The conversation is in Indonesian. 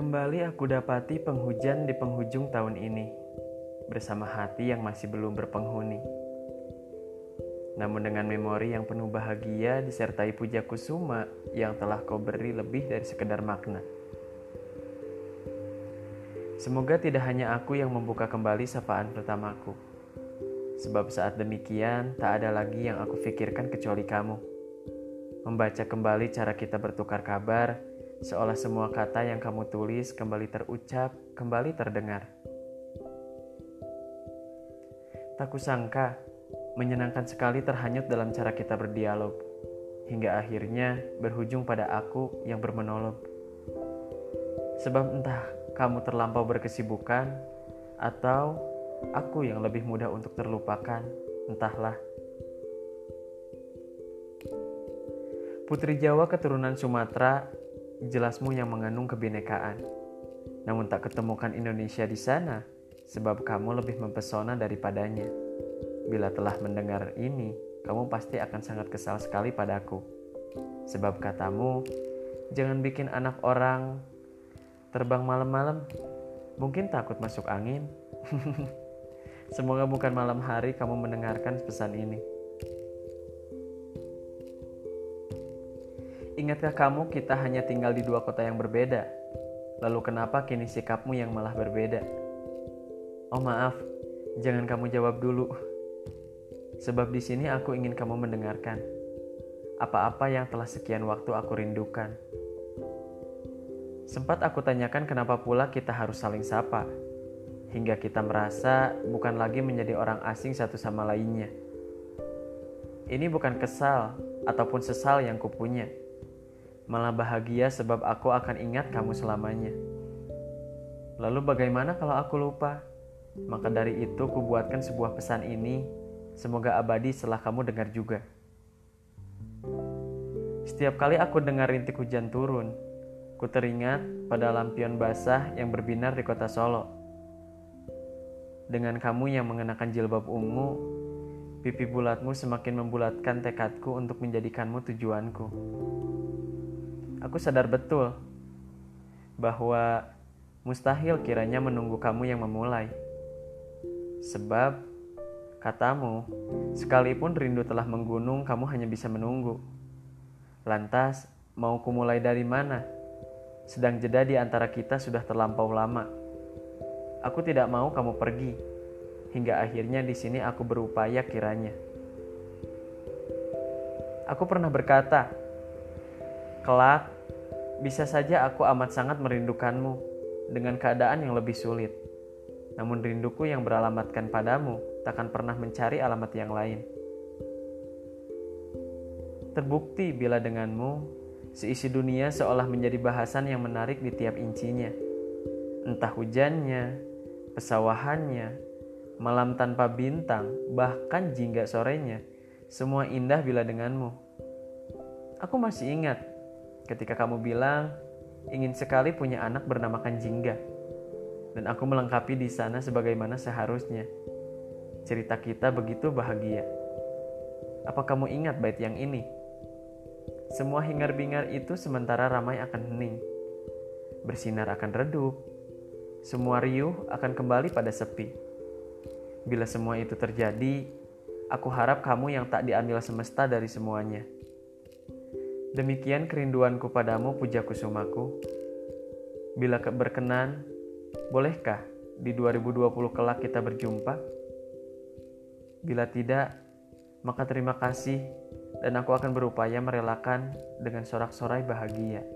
kembali aku dapati penghujan di penghujung tahun ini, bersama hati yang masih belum berpenghuni. Namun dengan memori yang penuh bahagia disertai puja kusuma yang telah kau beri lebih dari sekedar makna. Semoga tidak hanya aku yang membuka kembali sapaan pertamaku. Sebab saat demikian tak ada lagi yang aku pikirkan kecuali kamu. Membaca kembali cara kita bertukar kabar, seolah semua kata yang kamu tulis kembali terucap, kembali terdengar. Tak kusangka, menyenangkan sekali terhanyut dalam cara kita berdialog, hingga akhirnya berujung pada aku yang bermonolog. Sebab entah kamu terlampau berkesibukan, atau aku yang lebih mudah untuk terlupakan, entahlah. Putri Jawa keturunan Sumatera jelasmu yang mengandung kebinekaan. Namun tak ketemukan Indonesia di sana, sebab kamu lebih mempesona daripadanya. Bila telah mendengar ini, kamu pasti akan sangat kesal sekali padaku. Sebab katamu, jangan bikin anak orang terbang malam-malam. Mungkin takut masuk angin. Semoga bukan malam hari kamu mendengarkan pesan ini. Ingatkah kamu kita hanya tinggal di dua kota yang berbeda? Lalu kenapa kini sikapmu yang malah berbeda? Oh maaf, jangan kamu jawab dulu. Sebab di sini aku ingin kamu mendengarkan apa-apa yang telah sekian waktu aku rindukan. Sempat aku tanyakan kenapa pula kita harus saling sapa, hingga kita merasa bukan lagi menjadi orang asing satu sama lainnya. Ini bukan kesal ataupun sesal yang kupunya, malah bahagia sebab aku akan ingat kamu selamanya. Lalu bagaimana kalau aku lupa? Maka dari itu kubuatkan sebuah pesan ini, semoga abadi setelah kamu dengar juga. Setiap kali aku dengar rintik hujan turun, ku teringat pada lampion basah yang berbinar di kota Solo. Dengan kamu yang mengenakan jilbab ungu, pipi bulatmu semakin membulatkan tekadku untuk menjadikanmu tujuanku aku sadar betul bahwa mustahil kiranya menunggu kamu yang memulai. Sebab katamu, sekalipun rindu telah menggunung, kamu hanya bisa menunggu. Lantas, mau kumulai dari mana? Sedang jeda di antara kita sudah terlampau lama. Aku tidak mau kamu pergi, hingga akhirnya di sini aku berupaya kiranya. Aku pernah berkata, Kelak, bisa saja aku amat sangat merindukanmu dengan keadaan yang lebih sulit. Namun rinduku yang beralamatkan padamu takkan pernah mencari alamat yang lain. Terbukti bila denganmu, seisi dunia seolah menjadi bahasan yang menarik di tiap incinya. Entah hujannya, pesawahannya, malam tanpa bintang, bahkan jingga sorenya, semua indah bila denganmu. Aku masih ingat ketika kamu bilang ingin sekali punya anak bernamakan Jingga. Dan aku melengkapi di sana sebagaimana seharusnya. Cerita kita begitu bahagia. Apa kamu ingat bait yang ini? Semua hingar-bingar itu sementara ramai akan hening. Bersinar akan redup. Semua riuh akan kembali pada sepi. Bila semua itu terjadi, aku harap kamu yang tak diambil semesta dari semuanya Demikian kerinduanku padamu puja kusumaku. Bila berkenan, bolehkah di 2020 kelak kita berjumpa? Bila tidak, maka terima kasih dan aku akan berupaya merelakan dengan sorak-sorai bahagia.